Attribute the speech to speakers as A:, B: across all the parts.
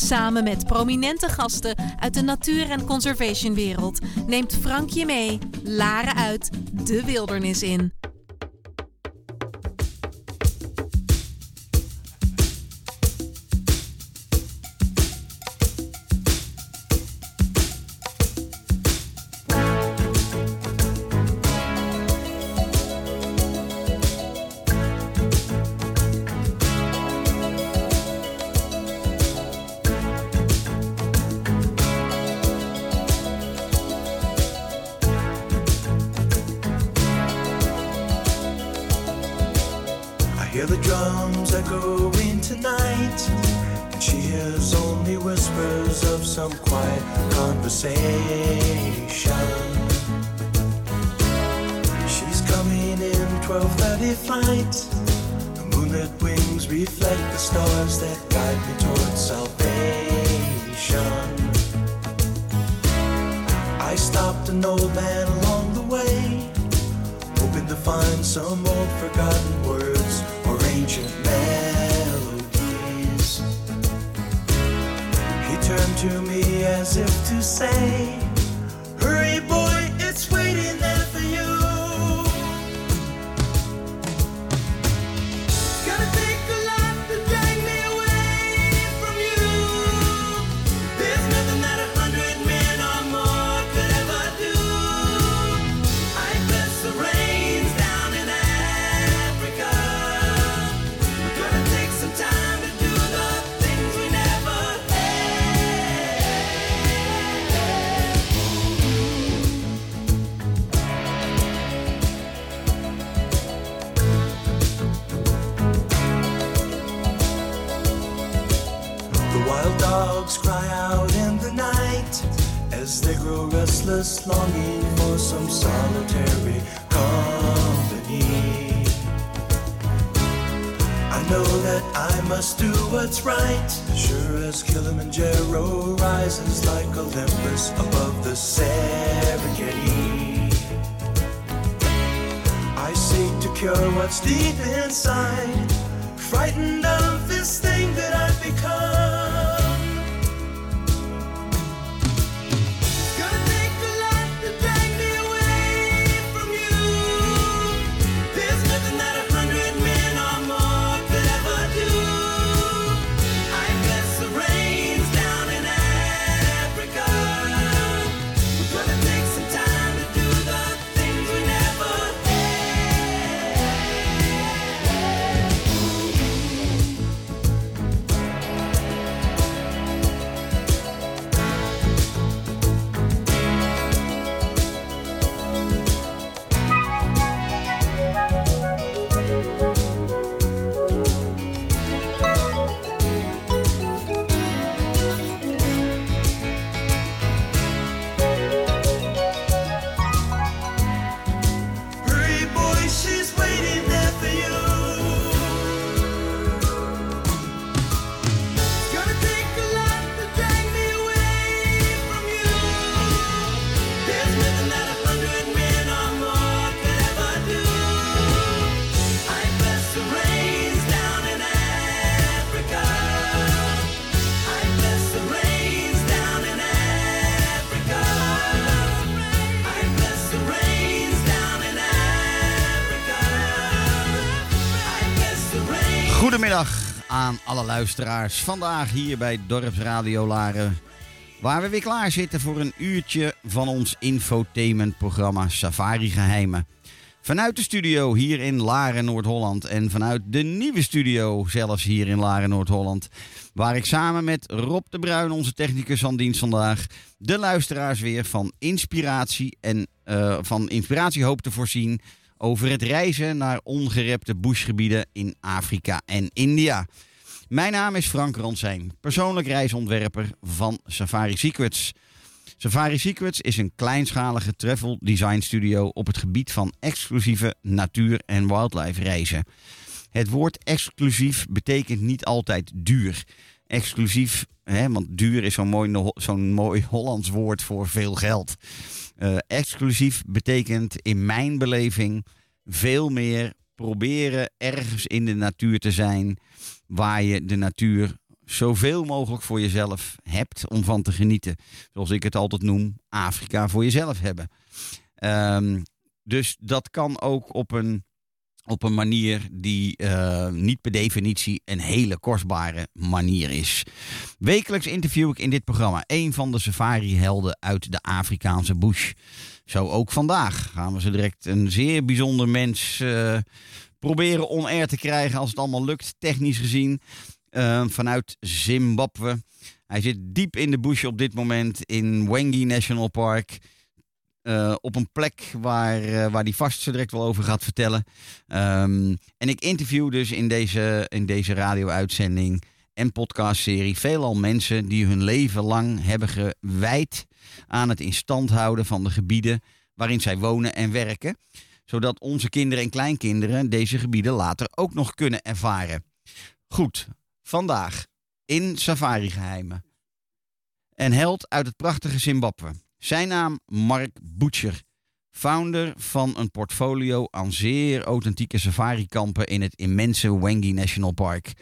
A: Samen met prominente gasten uit de natuur- en conservationwereld neemt Frank je mee, Laren uit, de wildernis in.
B: to me as if to say Goedemiddag alle luisteraars. Vandaag hier bij Dorpsradio Laren. Waar we weer klaar zitten voor een uurtje van ons infotainmentprogramma Safari Geheimen. Vanuit de studio hier in Laren, Noord-Holland. En vanuit de nieuwe studio zelfs hier in Laren, Noord-Holland. Waar ik samen met Rob de Bruin, onze technicus van dienst vandaag, de luisteraars weer van inspiratie en uh, van inspiratie hoop te voorzien over het reizen naar ongerepte bushgebieden in Afrika en India.
C: Mijn naam is Frank Rondsijn, persoonlijk reisontwerper van Safari Secrets. Safari Secrets is een kleinschalige travel design studio op het gebied van exclusieve natuur- en wildlife reizen. Het woord exclusief betekent niet altijd duur. Exclusief, hè, want duur is zo'n mooi, mooi Hollands woord voor veel geld. Uh, exclusief betekent in mijn beleving veel meer proberen ergens in de natuur te zijn waar je de natuur zoveel mogelijk voor jezelf hebt om van te genieten. Zoals ik het altijd noem, Afrika voor jezelf hebben. Um, dus dat kan ook op een, op een manier die uh, niet per definitie een hele kostbare manier is. Wekelijks interview ik in dit programma een van de safari-helden uit de Afrikaanse bush. Zo ook vandaag gaan we ze direct een zeer bijzonder mens uh, proberen on-air te krijgen als het allemaal lukt, technisch gezien. Uh, vanuit Zimbabwe. Hij zit diep in de bush op dit moment in Wengi National Park. Uh, op een plek waar, uh, waar die vast zo direct wel over gaat vertellen. Um, en ik interview dus in deze, in deze radio-uitzending en podcastserie veelal mensen die hun leven lang hebben gewijd aan het instand houden van de gebieden waarin zij wonen en werken. Zodat onze kinderen en kleinkinderen deze gebieden later ook nog kunnen ervaren. Goed, vandaag in Safari Geheimen. Een held uit het prachtige Zimbabwe. Zijn naam Mark Butcher. Founder van een portfolio aan zeer authentieke safari-kampen in het immense Wengi National Park.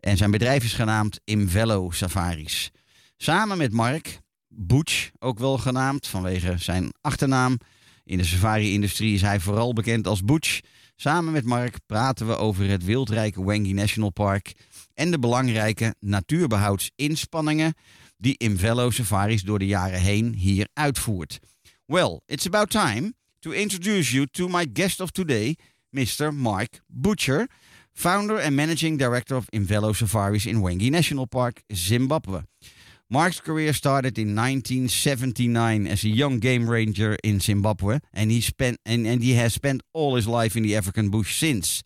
C: En zijn bedrijf is genaamd Imvello Safaris. Samen met Mark, Butch ook wel genaamd vanwege zijn achternaam. In de safari-industrie is hij vooral bekend als Butch. Samen met Mark praten we over het wildrijke Wengi National Park en de belangrijke natuurbehoudsinspanningen die Imvello Safaris door de jaren heen hier uitvoert. Well, it's about time to introduce you to my guest of today, Mr. Mark Butcher, founder and managing director of Imvello Safaris in Wengi National Park, Zimbabwe. Mark's career started in 1979 as a young game ranger in Zimbabwe, and he spent and, and he has spent all his life in the African bush since.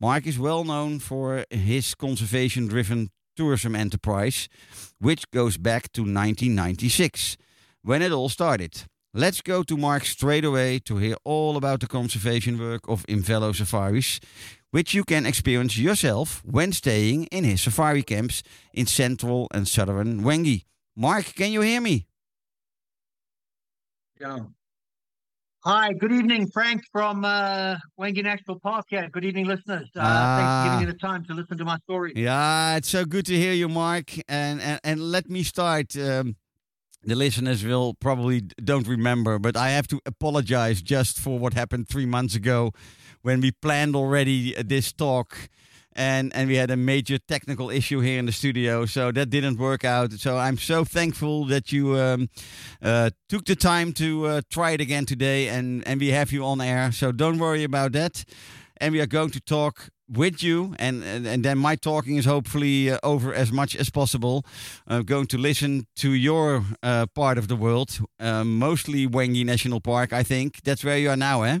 C: Mark is well known for his conservation-driven tourism enterprise, which goes back to 1996, when it all started. Let's go to Mark straight away to hear all about the conservation work of Imvelo Safaris, which you can experience yourself when staying in his safari camps in central and southern Hwange. Mark, can you hear me?
D: Yeah. Hi, good evening, Frank from uh, Hwange National Park. Yeah, good evening, listeners. Uh, ah. Thanks for giving me the time to listen to my story.
C: Yeah, it's so good to hear you, Mark. And and, and let me start. Um, the listeners will probably don't remember, but I have to apologize just for what happened three months ago when we planned already uh, this talk and and we had a major technical issue here in the studio, so that didn't work out. So I'm so thankful that you um, uh, took the time to uh, try it again today, and and we have you on air. So don't worry about that. And we are going to talk with you, and and, and then my talking is hopefully uh, over as much as possible. I'm going to listen to your uh, part of the world, uh, mostly Hwange National Park. I think that's where you are now, eh?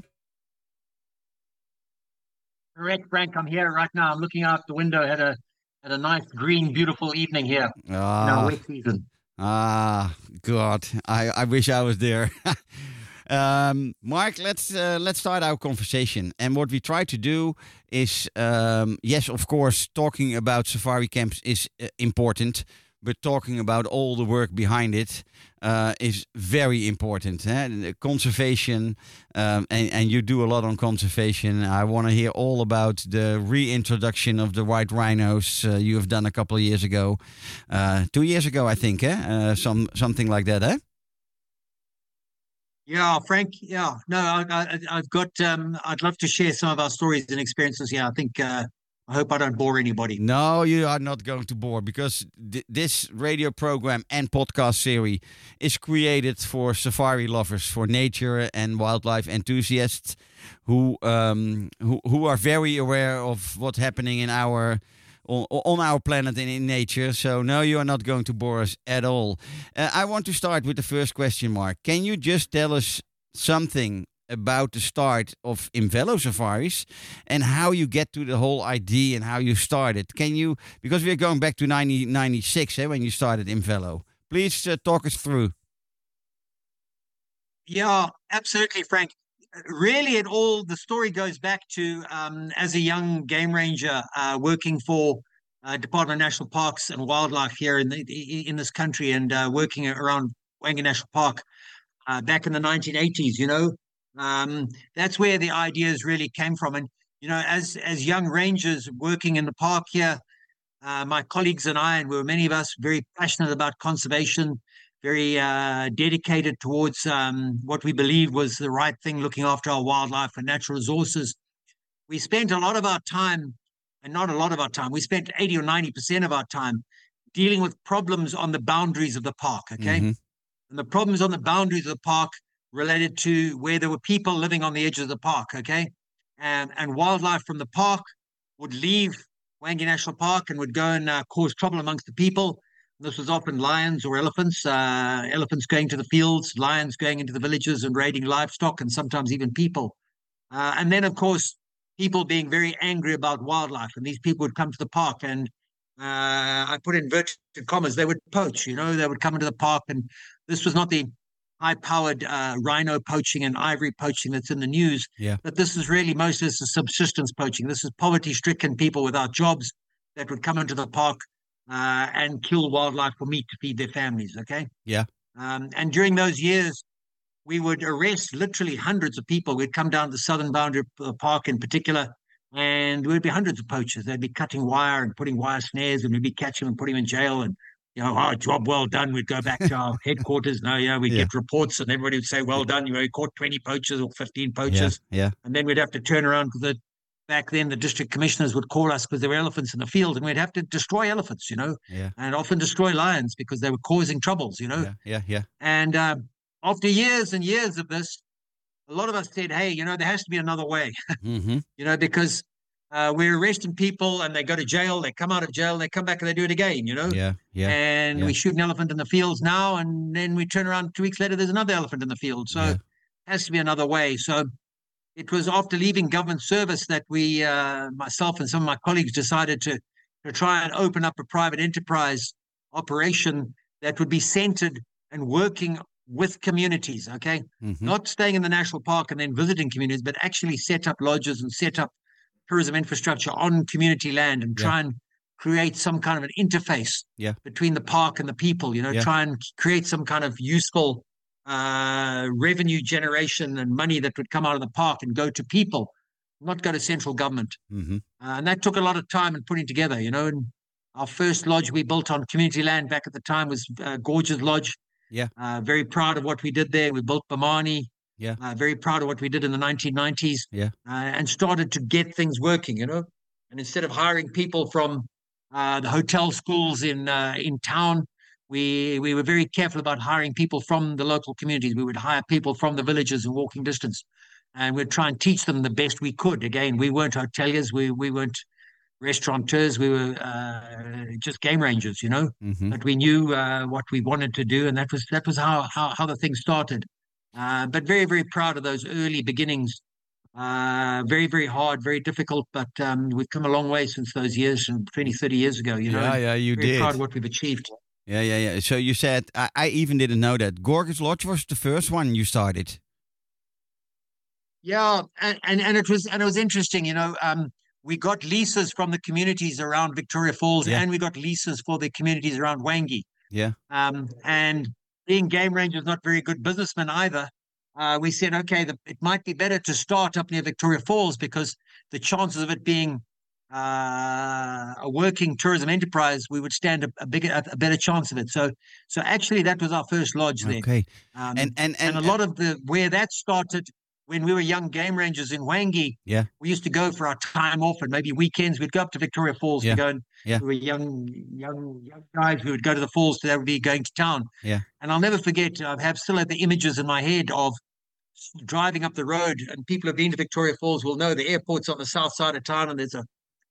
D: Correct, Frank. I'm here right now. I'm looking out the window. Had a had a nice green, beautiful evening here. Ah, now wet season.
C: Ah, God, I I wish I was there. um, Mark, let's uh, let's start our conversation. And what we try to do is, um, yes, of course, talking about safari camps is uh, important but talking about all the work behind it uh, is very important. Eh? Conservation, um, and, and you do a lot on conservation. I want to hear all about the reintroduction of the white rhinos uh, you have done a couple of years ago, uh, two years ago, I think. Eh? Uh, some something like that, eh?
D: Yeah, Frank. Yeah, no, I, have got. Um, I'd love to share some of our stories and experiences. Yeah, I think uh, I hope I don't bore anybody.
C: No, you are not going to bore because th this radio program and podcast series is created for safari lovers, for nature and wildlife enthusiasts who um, who who are very aware of what's happening in our on, our planet and in nature. So no, you are not going to bore us at all. Uh, I want to start with the first question, Mark. Can you just tell us something about the start of Imvelo Safaris and how you get to the whole idea and how you started. Can you, because we're going back to 1996 eh, when you started Imvelo, please uh, talk us through.
D: Yeah, absolutely, Frank. Really, it all the story goes back to um, as a young game ranger uh, working for uh, Department of National Parks and Wildlife here in the, in this country and uh, working around Hwange National Park uh, back in the 1980s. You know, um, that's where the ideas really came from. And you know, as as young rangers working in the park here, uh, my colleagues and I, and we were many of us very passionate about conservation, very uh, dedicated towards um, what we believed was the right thing, looking after our wildlife and natural resources. We spent a lot of our time, and not a lot of our time, we spent 80 or 90% of our time dealing with problems on the boundaries of the park. Okay. Mm-hmm. And the problems on the boundaries of the park related to where there were people living on the edges of the park. Okay. And, and wildlife from the park would leave Hwange National Park and would go and uh, cause trouble amongst the people this was often lions or elephants, uh, elephants going to the fields, lions going into the villages and raiding livestock, and sometimes even people. Uh, and then, of course, people being very angry about wildlife. And these people would come to the park and uh, I put in inverted commas, they would poach, you know, they would come into the park. And this was not the high powered uh, rhino poaching and ivory poaching that's in the news.
C: Yeah.
D: But this is really most of this is subsistence poaching. This is poverty stricken people without jobs that would come into the park uh, and kill wildlife for meat to feed their families. Okay.
C: Yeah.
D: Um, and during those years, we would arrest literally hundreds of people. We'd come down the southern boundary park in particular, and there'd be hundreds of poachers. They'd be cutting wire and putting wire snares, and we'd be catching them and putting them in jail. And you know, oh, job well done. We'd go back to our headquarters. No, know, we'd yeah. get reports, and everybody would say, "Well done, you know, you caught twenty poachers or fifteen poachers."
C: Yeah. yeah.
D: And then we'd have to turn around because the back then the district commissioners would call us because there were elephants in the field and we'd have to destroy elephants, you know,
C: yeah.
D: and often destroy lions because they were causing troubles, you know.
C: Yeah, yeah. yeah.
D: And uh, after years and years of this, a lot of us said, hey, you know, there has to be another way,
C: mm-hmm.
D: you know, because uh, we're arresting people and they go to jail, they come out of jail, they come back and they do it again, you know.
C: Yeah, yeah.
D: And
C: yeah.
D: we shoot an elephant in the fields now, and then we turn around two weeks later, there's another elephant in the field. So yeah. it has to be another way. So it was after leaving government service that we, uh, myself and some of my colleagues, decided to to try and open up a private enterprise operation that would be centered and working with communities. Okay,
C: mm-hmm.
D: not staying in the national park and then visiting communities, but actually set up lodges and set up tourism infrastructure on community land and try yeah. and create some kind of an interface
C: yeah.
D: between the park and the people. You know,
C: yeah.
D: try and create some kind of useful uh, revenue generation and money that would come out of the park and go to people, not go to central government.
C: Mm-hmm.
D: Uh, and that took a lot of time and putting together, you know. And our first lodge we built on community land back at the time was uh, Gorges Lodge.
C: Yeah.
D: Uh, very proud of what we did there. We built Bomani.
C: Yeah.
D: Uh, very proud of what we did in the 1990s.
C: Yeah.
D: Uh, and started to get things working, you know. And instead of hiring people from uh, the hotel schools in uh, in town, we we were very careful about hiring people from the local communities. We would hire people from the villages in walking distance, and we'd try and teach them the best we could. Again, we weren't hoteliers, we we weren't restaurateurs, we were uh, just game rangers, you know.
C: Mm-hmm.
D: But we knew uh, what we wanted to do, and that was that was how how, how the thing started. Uh, but very very proud of those early beginnings. Uh, very very hard, very difficult, but um, we've come a long way since those years, 20, 30 years ago. You know,
C: yeah, yeah, you
D: very
C: did.
D: Proud of what we've achieved.
C: Yeah, yeah, yeah. So you said I, I even didn't know that Gorges Lodge was the first one you started.
D: Yeah, and, and, and it was and it was interesting. You know, um, we got leases from the communities around Victoria Falls,
C: Yeah.
D: and we got leases for the communities around Hwange.
C: Yeah,
D: Um, and being game rangers, not very good businessmen either. Uh, we said, okay, the, it might be better to start up near Victoria Falls because the chances of it being uh, a working tourism enterprise, we would stand a, a bigger, a, a better chance of it. So, so actually, that was our first lodge there.
C: okay.
D: Um,
C: And and
D: and,
C: and,
D: a lot of the where that started when we were young game rangers in Hwange.
C: Yeah.
D: we used to go for our time off and maybe weekends. We'd go up to Victoria Falls
C: Yeah.
D: to go and
C: Yeah.
D: we were young, young, young guys. We would go to the falls. So that would be going to town.
C: Yeah.
D: and I'll never forget. I have still have the images in my head of driving up the road, and people who've been to Victoria Falls will know the airport's on the south side of town, and there's a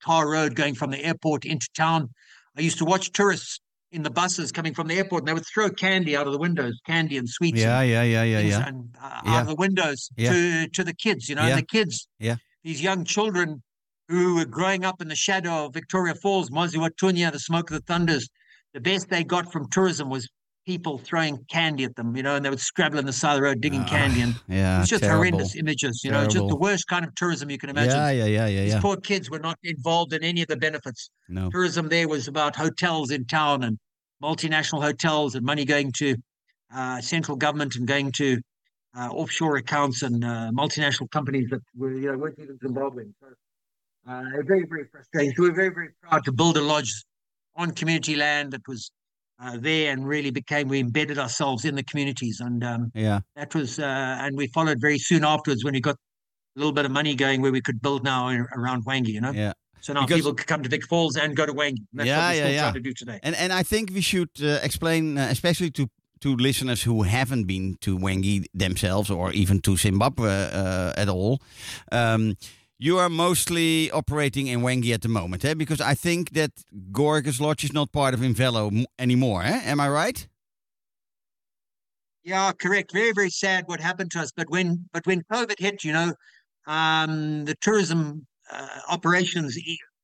D: tar road going from the airport into town. I used to watch tourists in the buses coming from the airport, and they would throw candy out of the windows, candy and sweets.
C: Yeah,
D: and
C: yeah, yeah, yeah, yeah.
D: And, uh,
C: Yeah.
D: out of the windows
C: Yeah.
D: to to the kids, you know,
C: Yeah.
D: the kids,
C: Yeah.
D: these young children who were growing up in the shadow of Victoria Falls, Mosi-oa-Tunya, the smoke of the thunders. The best they got from tourism was people throwing candy at them, you know, and they would scrabble on the side of the road digging
C: Ah,
D: candy, and
C: Yeah,
D: it was just
C: terrible.
D: horrendous images, you know, just the worst kind of tourism you can imagine.
C: Yeah, yeah, yeah, yeah,
D: These
C: yeah.
D: poor kids were not involved in any of the benefits.
C: No.
D: Tourism there was about hotels in town and multinational hotels and money going to uh, central government and going to uh, offshore accounts and uh, multinational companies that were, you know, weren't even Zimbabwean. So, uh, very, very frustrating. So we're very, very proud to build a lodge on community land that was uh, there and really became, we embedded ourselves in the communities. And um,
C: Yeah.
D: that was, uh, and we followed very soon afterwards when we got a little bit of money going where we could build now around Hwange, you know?
C: Yeah.
D: So now
C: Because-
D: people could come to Vic Falls and go to Hwange. And That's
C: Yeah,
D: what we're
C: yeah, yeah.
D: trying to do today.
C: And and I think we should uh, explain, uh, especially to to listeners who haven't been to Hwange themselves or even to Zimbabwe uh, at all. Um, you are mostly operating in Hwange at the moment, eh? because I think that Gorges Lodge is not part of Imvelo anymore. Eh? Am I right?
D: Yeah, correct. Very, very sad what happened to us. But when, but when COVID hit, you know, um, the tourism uh, operations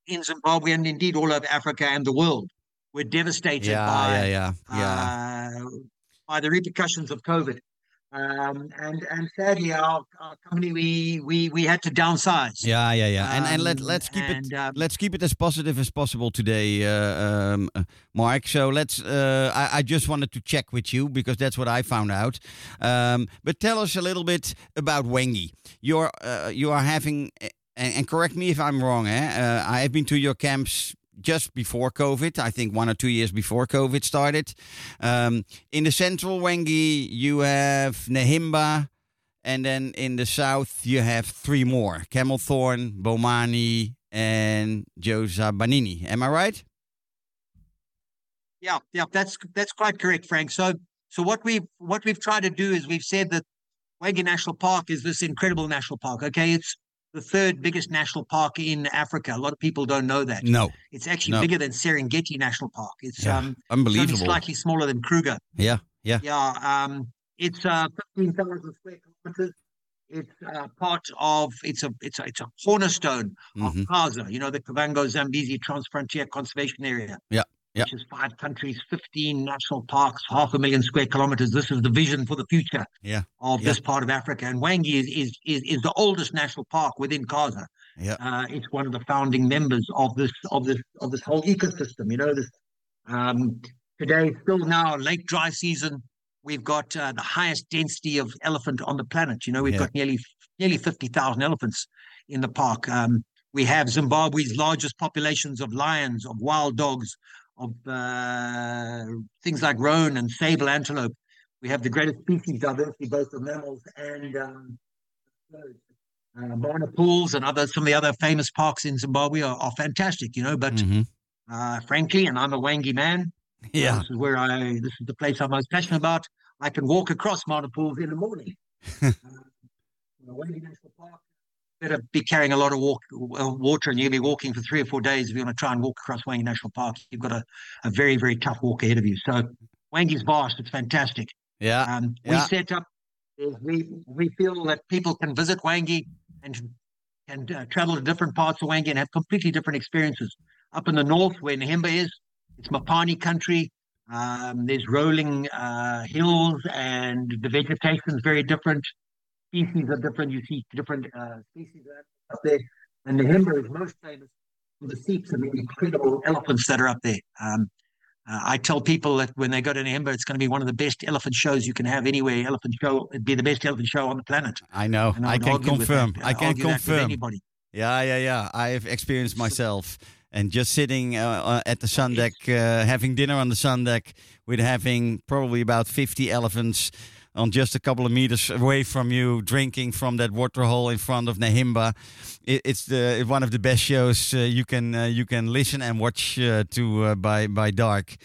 D: in Zimbabwe and indeed all over Africa and the world were devastated
C: yeah,
D: by
C: yeah, yeah, yeah.
D: uh, by the repercussions of COVID. Um, and and sadly, our, our company we we we had to downsize.
C: Yeah, yeah, yeah. And and let
D: Um,
C: let's keep it
D: and, um,
C: let's keep it as positive as possible today, uh, um, uh, Mark. So let's. Uh, I, I just wanted to check with you because that's what I found out. Um, but tell us a little bit about Hwange. You're uh, you are having, and, and correct me if I'm wrong. Eh? Uh, I have been to your camps just before COVID. I think one or two years before COVID started. Um, in the central Hwange, you have Nehimba. And then in the south, you have three more Camelthorn, Bomani, and Jozibanini. Am I right?
D: Yeah, yeah, that's that's quite correct, Frank. So so what we've what we've tried to do is we've said that Hwange National Park is this incredible national park. Okay, it's the third biggest national park in Africa. A lot of people don't know that.
C: No.
D: It's actually
C: No.
D: bigger than Serengeti National Park. It's
C: Yeah,
D: um it's
C: Unbelievable.
D: only slightly smaller than Kruger.
C: Yeah, yeah.
D: Yeah, um, it's uh, fifteen thousand square kilometers. It's uh, part of it's a it's a it's a cornerstone of
C: Mhm.
D: KAZA. You know the Kavango Zambezi Transfrontier Conservation Area.
C: Yeah, yeah.
D: Which is five countries, fifteen national parks, half a million square kilometers. This is the vision for the future
C: Yeah,
D: of
C: yeah.
D: this part of Africa. And Hwange is is is, is the oldest national park within KAZA.
C: Yeah.
D: Uh, it's one of the founding members of this of this of this whole ecosystem. You know this um, today, still now, late dry season, we've got uh, the highest density of elephant on the planet. You know, we've
C: Yeah.
D: got nearly nearly fifty thousand elephants in the park. Um, we have Zimbabwe's largest populations of lions, of wild dogs, of uh, things like roan and sable antelope. We have the greatest species diversity, both of mammals and um. Uh, Mana pools and other some of the other famous parks in Zimbabwe are, are fantastic, you know. But
C: Mhm.
D: uh, frankly, and I'm a Hwange man.
C: yeah.
D: This is where I. This is the place I'm most passionate about. I can walk across Mana pools in the morning. uh, Hwange National Park. Better be carrying a lot of walk, uh, water, and you'll be walking for three or four days if you want to try and walk across Hwange National Park. You've got a, a very very tough walk ahead of you. So Hwange's vast. It's fantastic.
C: Yeah,
D: Um,
C: yeah.
D: We set up. We we feel that people can visit Hwange and and uh, travel to different parts of Hwange and have completely different experiences. Up in the north, where Nehimba is, it's mopane country. Um, there's rolling uh, hills, and the vegetation is very different. Species are different. You see different uh, species up there. And the Himba is most famous for the seeps and the incredible elephants that are up there. Um, uh, I tell people that when they go to Nehimba, it's going to be one of the best elephant shows you can have anywhere. Elephant show, it'd be the best elephant show on the planet.
C: I know.
D: And
C: I can confirm. I can
D: argue that with
C: confirm.
D: anybody.
C: Yeah, yeah, yeah. I have experienced myself. And just sitting uh, uh, at the sun deck, uh, having dinner on the sun deck with having probably about 50 elephants on just a couple of meters away from you, drinking from that waterhole in front of Nehimba. It, it's the one of the best shows uh, you can uh, you can listen and watch uh, to uh, by by dark.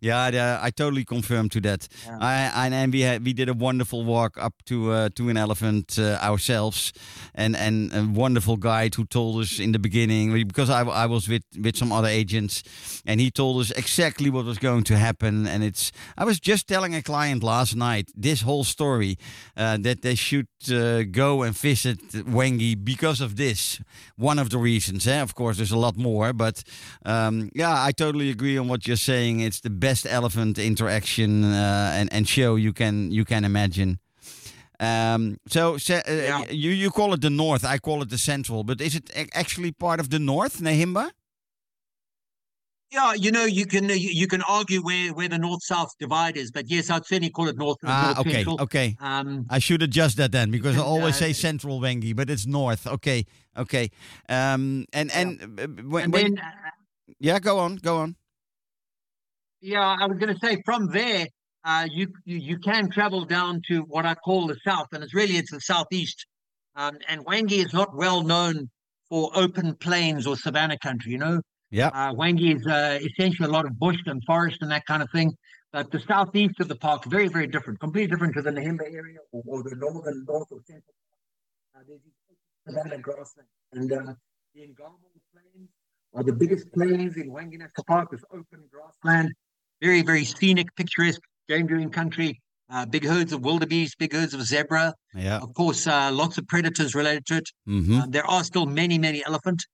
C: Yeah, I totally confirm to that. Yeah. I, I, and we had, we did a wonderful walk up to uh, to an elephant ourselves, and and a wonderful guide who told us in the beginning because I, I was with with some other agents, and he told us exactly what was going to happen. And it's I was just telling a client last night this whole story uh, that they should uh, go and visit Hwange because of this. One of the reasons, eh? of course, there's a lot more, but um, yeah, I totally agree on what you're saying. It's the best elephant interaction uh, and and show you can you can imagine. Um, so, uh, yeah. you you call it the north, I call it the central, but is it actually part of the north, Nehimba?
D: Yeah, you know, you can you, can argue where, where the north south divide is, but yes, I'd certainly call it north.
C: Ah,
D: north
C: okay,
D: central.
C: okay. Um, I should adjust that then because and, I always uh, say central Hwange, but it's north. Okay, okay. Um, and and, yeah. Uh, when, and when, then, uh, yeah, go on, go on.
D: Yeah, I was going to say from there, uh, you, you, you can travel down to what I call the south, and it's really it's the southeast. Um, and Hwange is not well known for open plains or savanna country. You know,
C: yeah.
D: Uh, Hwange is uh, essentially a lot of bush and forest and that kind of thing. But the southeast of the park, very, very different, completely different to the Nehimba area or, or the northern, north or central. Uh, there's savanna grassland. And uh, the Ngamo Plains are the biggest plains in Hwange National Park. It's open grassland, very, very scenic, picturesque game doing country. Uh, big herds of wildebeest, big herds of zebra.
C: Yeah.
D: Of course, uh, lots of predators related to it.
C: Mm-hmm. Uh,
D: there are still many, many elephant.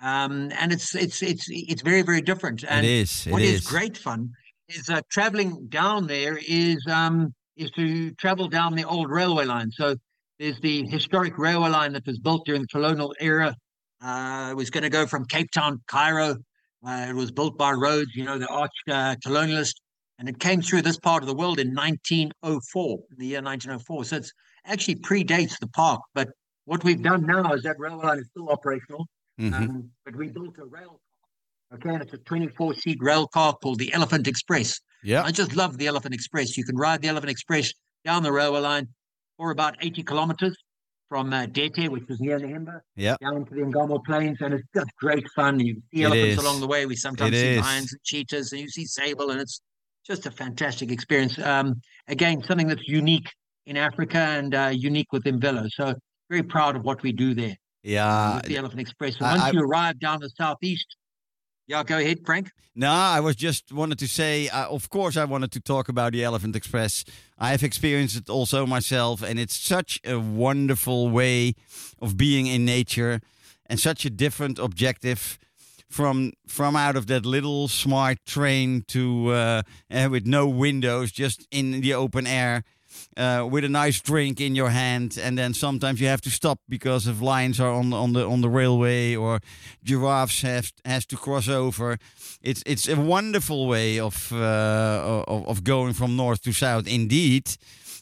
D: Um, and it's it's it's it's very very different. And
C: it is. It
D: what
C: is.
D: is great fun is uh, traveling down there is um, is to travel down the old railway line. So there's the historic railway line that was built during the colonial era. Uh, it was going to go from Cape Town, Cairo. Uh, it was built by Rhodes, you know, the arch uh, colonialist, and it came through this part of the world in 1904, the year 1904. So it's actually predates the park. But what we've done now is that railway line is still operational. Mm-hmm. Um, but we built a rail car. Okay, and it's a 24 seat rail car called the Elephant Express.
C: Yeah.
D: I just love the Elephant Express. You can ride the Elephant Express down the railway line for about 80 kilometers from uh, Dete, which is near Nehimba,
C: yeah.
D: down to the Ngamo Plains. And it's just great fun. You see it elephants is. along the way. We sometimes it see is. lions and cheetahs, and you see sable, and it's just a fantastic experience. Um, again, something that's unique in Africa and uh, unique with Imvelo. So, very proud of what we do there.
C: Yeah.
D: With the Elephant Express. So once I, you arrive down the southeast, yeah, go ahead, Frank.
C: No, I was just wanted to say, uh, of course, I wanted to talk about the Elephant Express. I have experienced it also myself, and it's such a wonderful way of being in nature and such a different objective from from out of that little smart train to uh, uh, with no windows, just in the open air uh, with a nice drink in your hand, and then sometimes you have to stop because of lions are on the, on the on the railway or giraffes have has to cross over. It's it's a wonderful way of uh, of, of going from north to south, indeed.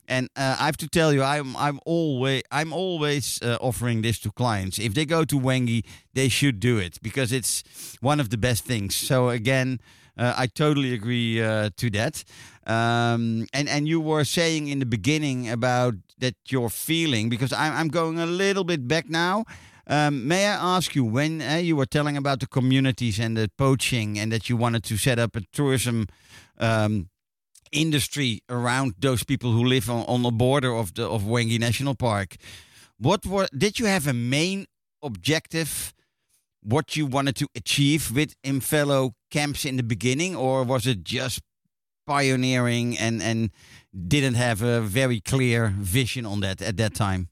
C: And uh, I have to tell you, I'm I'm always I'm always uh, offering this to clients. If they go to Hwange, they should do it because it's one of the best things. So again, uh, I totally agree uh, to that. Um, and and you were saying in the beginning about that you're feeling because I'm I'm going a little bit back now. Um, may I ask you when uh, you were telling about the communities and the poaching and that you wanted to set up a tourism um, industry around those people who live on, on the border of the of Hwange National Park? What were did you have a main objective? What you wanted to achieve with Imvelo camps in the beginning, or was it just pioneering and and didn't have a very clear vision on that at that time?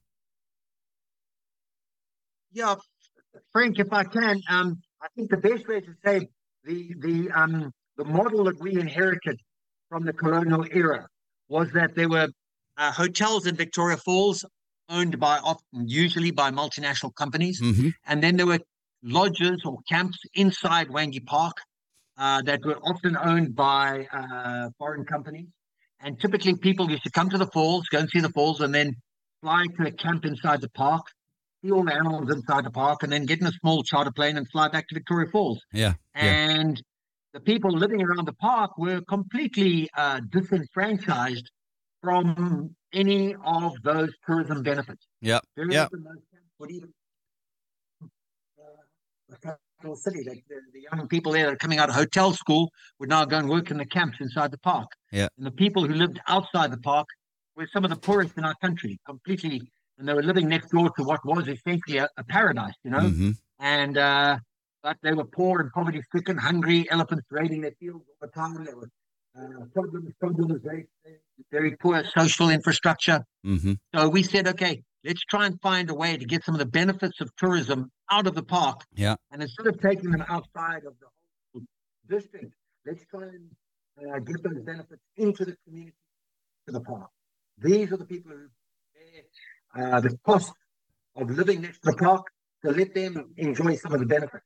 D: Yeah, Frank, if I can, um, I think the best way to say the the um, the model that we inherited from the colonial era was that there were uh, hotels in Victoria Falls owned by often usually by multinational companies,
C: mm-hmm.
D: and then there were lodges or camps inside Hwange Park uh, that were often owned by uh, foreign companies. And typically, people used to come to the falls, go and see the falls, and then fly to a camp inside the park, see all the animals inside the park, and then get in a small charter plane and fly back to Victoria Falls.
C: Yeah.
D: And
C: yeah.
D: the people living around the park were completely uh, disenfranchised from any of those tourism benefits.
C: Yeah. Yeah.
D: Often those camps would even the capital city, the, the, the young people there that are coming out of hotel school would now go and work in the camps inside the park.
C: Yeah.
D: And the people who lived outside the park were some of the poorest in our country, completely, and they were living next door to what was essentially a, a paradise, you know.
C: Mhm.
D: And uh, but they were poor and poverty stricken, hungry, elephants raiding their fields all the time. There were uh, problems, problems, very, very poor social infrastructure.
C: Mhm.
D: So we said, okay, let's try and find a way to get some of the benefits of tourism out of the park.
C: Yeah.
D: And instead of taking them outside of the whole district, let's try and uh, get those benefits into the community, to the park. These are the people who bear uh, the cost of living next to the park, to let them enjoy some of the benefits.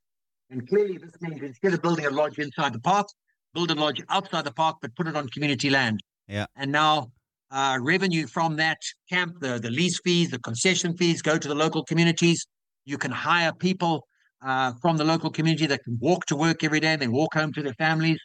D: And clearly, this means instead of building a lodge inside the park, build a lodge outside the park, but put it on community land.
C: Yeah.
D: And now uh, revenue from that camp, the, the lease fees, the concession fees go to the local communities. You can hire people uh, from the local community that can walk to work every day, and then walk home to their families.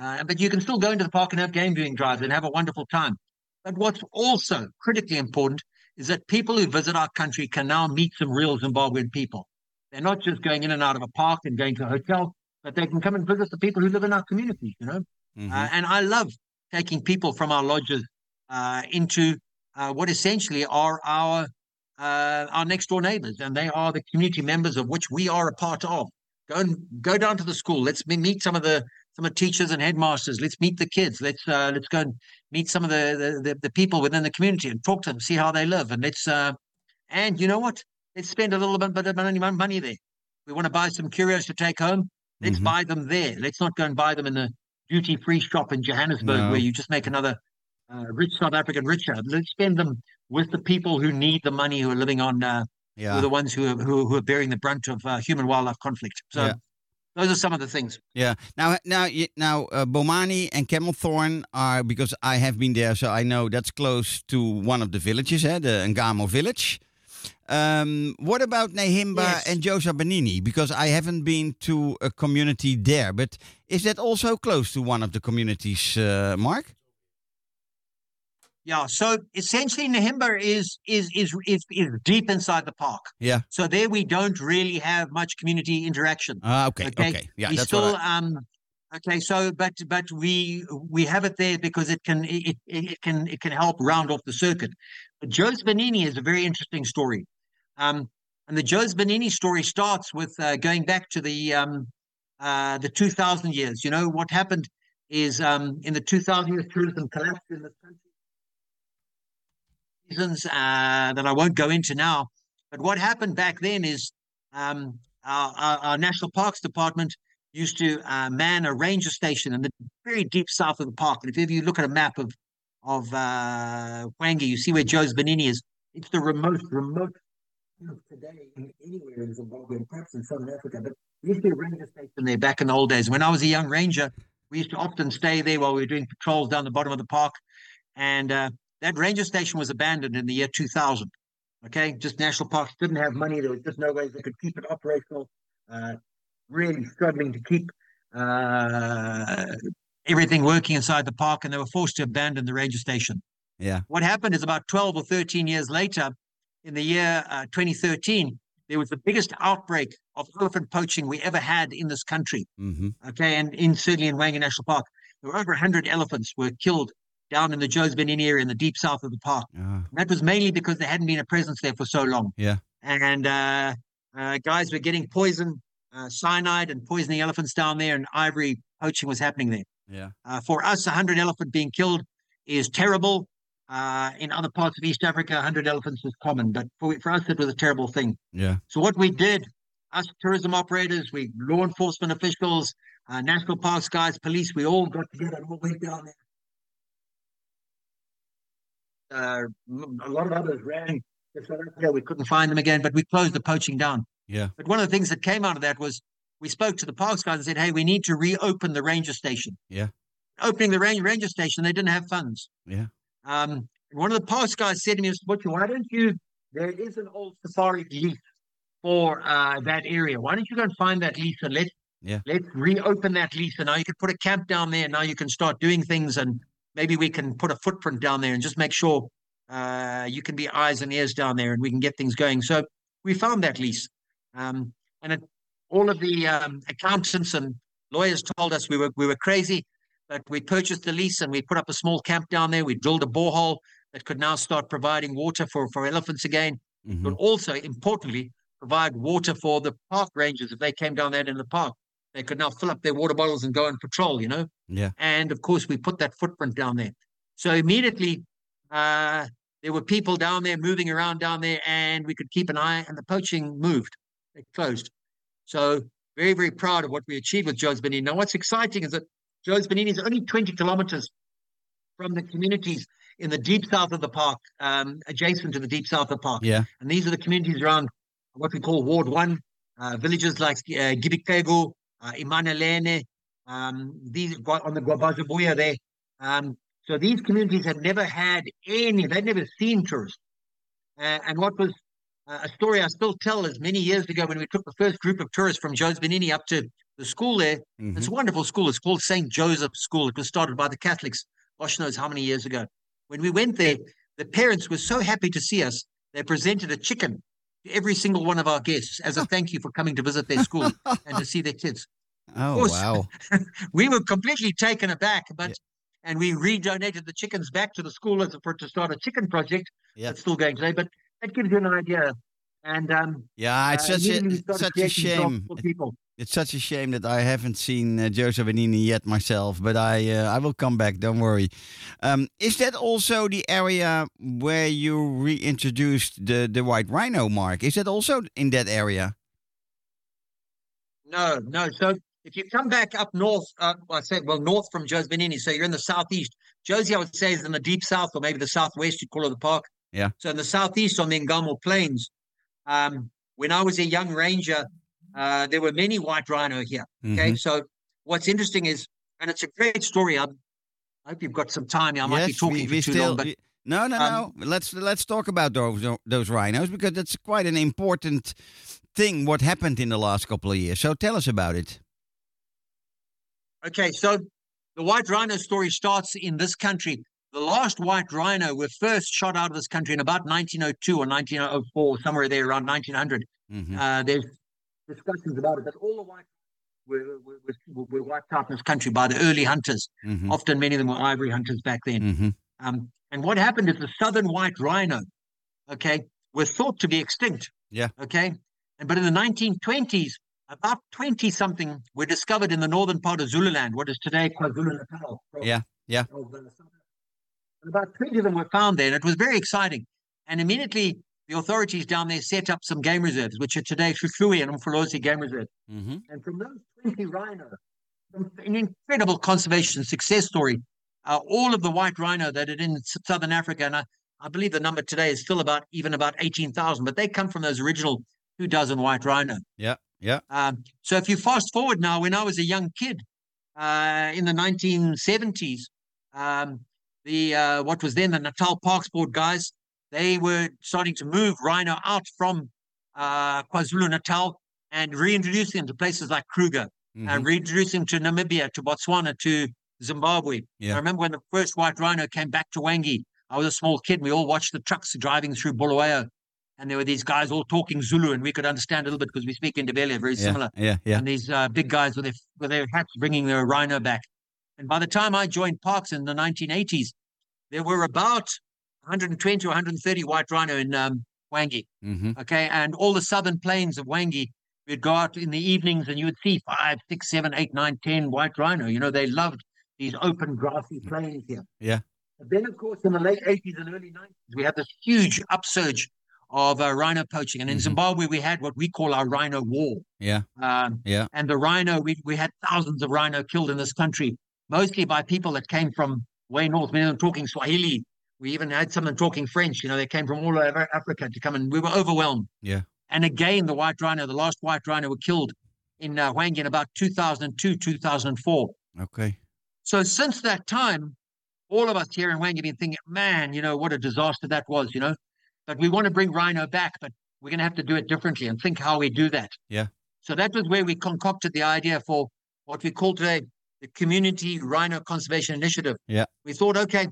D: Uh, but you can still go into the park and have game viewing drives and have a wonderful time. But what's also critically important is that people who visit our country can now meet some real Zimbabwean people. They're not just going in and out of a park and going to a hotel, but they can come and visit the people who live in our communities, you know?
C: Mhm.
D: Uh, and I love taking people from our lodges into uh, what essentially are our uh, our next door neighbors, and they are the community members of which we are a part of. Go and go down to the school. Let's meet some of the some of the teachers and headmasters. Let's meet the kids. Let's uh, let's go and meet some of the, the the people within the community and talk to them, see how they live, and let's uh, and you know what? Let's spend a little bit, bit of money money there. We want to buy some curios to take home. Let's
C: Mhm.
D: buy them there. Let's not go and buy them in the duty free shop in Johannesburg
C: No.
D: where you just make another uh, rich South African richer. Let's spend them with the people who need the money, who are living on, uh, who
C: Yeah.
D: are the ones who are, who, who are bearing the brunt of uh, human wildlife conflict. So
C: Yeah.
D: those are some of the things.
C: Yeah. Now, now, now, uh, Bomani and Camelthorn are because I have been there, so I know that's close to one of the villages, eh, the Ngamo village. Um, what about Nehimba
D: Yes.
C: and Jozibanini? Because I haven't been to a community there, but is that also close to one of the communities, uh, Mark?
D: Yeah. So essentially, Nehimba is is is is is deep inside the park.
C: Yeah.
D: So there we don't really have much community interaction.
C: Ah, okay, okay,
D: Okay.
C: yeah,
D: we
C: that's
D: still.
C: I,
D: um okay so but but we we have it there because it can it, it, it can it can help round off the circuit but Jozibanini is a very interesting story um and the Jozibanini story starts with uh, going back to the um uh the 2000 years you know what happened is um in the 2000 years tourism collapsed in this country reasons uh that i won't go into now but what happened back then is um our, our, our national parks department used to uh, man a ranger station in the very deep south of the park. And if ever you look at a map of of uh, Hwange, you see where Jozibanini is. It's the remote, remote today anywhere in Zimbabwe and perhaps in Southern Africa. But we used to be a ranger station there back in the old days. When I was a young ranger, we used to often stay there while we were doing patrols down the bottom of the park. And uh, that ranger station was abandoned in the year 2000. Okay, just national parks didn't have money. There was just no way they could keep it operational. Uh, really struggling to keep uh, everything working inside the park, and they were forced to abandon the ranger station.
C: yeah.
D: What happened is about 12 or 13 years later, in the year uh, 2013, there was the biggest outbreak of elephant poaching we ever had in this country.
C: hmm
D: Okay, and in certainly in Hwange National Park, there were over 100 elephants were killed down in the Jozibanini area in the deep south of the park.
C: Ah,
D: that was mainly because there hadn't been a presence there for so long.
C: Yeah.
D: And uh, uh, guys were getting poison, uh, cyanide, and poisoning elephants down there, and ivory poaching was happening there.
C: yeah.
D: Uh, for us, 100 elephant being killed is terrible. Uh, in other parts of East Africa, 100 elephants is common, but for, for us, it was a terrible thing.
C: Yeah.
D: So what we did, us tourism operators, we law enforcement officials, uh, national parks guys, police, we all got together and all went down there. Uh, a lot of others ran. to South Africa. We couldn't find them again, but we closed the poaching down.
C: Yeah.
D: But one of the things that came out of that was we spoke to the parks guys and said, "Hey, we need to reopen the ranger station."
C: Yeah.
D: Opening the ranger ranger station, they didn't have funds.
C: Yeah.
D: Um, one of the parks guys said to me, "Mr. Butcher, why don't you? There is an old safari lease for uh, that area. Why don't you go and find that lease and let
C: Yeah.
D: let's reopen that lease and now you can put a camp down there. Now you can start doing things and maybe we can put a footprint down there and just make sure uh, you can be eyes and ears down there and we can get things going. So we found that lease. Um, and it, all of the um, accountants and lawyers told us we were we were crazy, but we purchased the lease and we put up a small camp down there. We drilled a borehole that could now start providing water for, for elephants again,
C: Mhm.
D: but also importantly provide water for the park rangers if they came down there in the park. They could now fill up their water bottles and go and patrol, you know.
C: Yeah.
D: And of course, we put that footprint down there. So immediately, uh, there were people down there moving around down there, and we could keep an eye. And the poaching moved; it closed. So very, very proud of what we achieved with Jozibanini. Now, what's exciting is that Jozibanini is only 20 kilometers from the communities in the deep south of the park, um, adjacent to the deep south of the park.
C: Yeah.
D: And these are the communities around what we call Ward One, uh, villages like uh, Gibikego, uh, Imanalene, um, these on the Gwabazabuya there. Um, so these communities had never had any, they'd never seen tourists. Uh, and what was uh, a story I still tell is many years ago when we took the first group of tourists from Jozibanini up to the school there.
C: Mhm.
D: It's a wonderful school. It's called St. Joseph's School. It was started by the Catholics, gosh knows how many years ago. When we went there, the parents were so happy to see us, they presented a chicken every single one of our guests as a thank you for coming to visit their school and to see their kids.
C: Oh
D: course.
C: wow.
D: We were completely taken aback, but
C: Yeah.
D: and we redonated the chickens back to the school as a, for to start a chicken project
C: Yeah.
D: that's still going today. But that gives you an idea. And um,
C: Yeah, it's
D: uh,
C: such a it's such a shame.
D: for people.
C: It's such a shame that I haven't seen uh, Jozibanini yet myself, but I uh, I will come back. Don't worry. Um, is that also the area where you reintroduced the the white rhino, Mark? Is that also in that area?
D: No, no. So if you come back up north, uh, I say, well, north from Jozibanini, so you're in the southeast. Josie, I would say, is in the deep south or maybe the southwest, you'd call it the park.
C: Yeah.
D: So in the southeast on the Ngamo Plains, um, when I was a young ranger, uh, there were many white rhino here. Okay.
C: Mhm.
D: So what's interesting is, and it's a great story. I, I hope you've got some time. I might be talking
C: we,
D: for too
C: still.
D: long, but
C: we- no, no,
D: um,
C: no. Let's let's talk about those those rhinos because that's quite an important thing. What happened in the last couple of years? So tell us about it.
D: Okay, so the white rhino story starts in this country. The last white rhino were first shot out of this country in about 1902 or 1904, somewhere there around 1900.
C: Mhm.
D: Uh, there's discussions about it, but all the white were, were, were, were wiped out in this country by the early hunters.
C: Mhm.
D: Often, many of them were ivory hunters back then.
C: Mhm.
D: Um, and what happened is the southern white rhino, okay, was thought to be extinct.
C: Yeah.
D: Okay. And but in the 1920s, about 20 something were discovered in the northern part of Zululand, what is today KwaZulu Natal.
C: Yeah, yeah.
D: And about 20 of them were found there, and it was very exciting. And immediately, the authorities down there set up some game reserves, which are today Hluhluwe and Umfolozi game reserves.
C: Mhm.
D: And from those 20 rhino, an incredible conservation success story. Uh, all of the white rhino that are in southern Africa, and I, I believe the number today is still about even about 18,000, but they come from those original two dozen white rhino.
C: Yeah, yeah.
D: Um, so if you fast forward now, when I was a young kid uh, in the 1970s, um, the uh, what was then the Natal Parks Board guys, they were starting to move rhino out from uh, KwaZulu Natal and reintroduce them to places like Kruger,
C: Mhm.
D: and reintroduce them to Namibia, to Botswana, to Zimbabwe.
C: Yeah.
D: I remember when the first white rhino came back to Hwange. I was a small kid. And we all watched the trucks driving through Bulawayo, and there were these guys all talking Zulu, and we could understand a little bit because we speak Ndebele, very
C: yeah,
D: similar.
C: Yeah, yeah.
D: And these uh, big guys with their with their hats bringing their rhino back. And by the time I joined Parks in the 1980s, there were about 120 or 130 white rhino in um, Hwange.
C: Mhm.
D: Okay, and all the southern plains of Hwange, we'd go out in the evenings and you would see five, six, seven, eight, nine, ten white rhino. You know, they loved these open grassy plains here.
C: Yeah.
D: But then, of course, in the late 80s and early 90s, we had this huge upsurge of uh, rhino poaching. And in
C: Mhm.
D: Zimbabwe, we had what we call our rhino war.
C: Yeah,
D: Um,
C: yeah.
D: and the rhino, we, we had thousands of rhino killed in this country, mostly by people that came from way north, many of them talking Swahili. We even had some of them talking French. You know, they came from all over Africa to come and we were overwhelmed.
C: Yeah.
D: And again, the white rhino, the last white rhino were killed in uh, about 2002, 2004.
C: Okay.
D: So since that time, all of us here in have been thinking, man, you know, what a disaster that was, you know. But we want to bring rhino back, but we're going to have to do it differently and think how we do that.
C: Yeah.
D: So that was where we concocted the idea for what we call today the Community Rhino Conservation Initiative.
C: Yeah.
D: We thought, okay,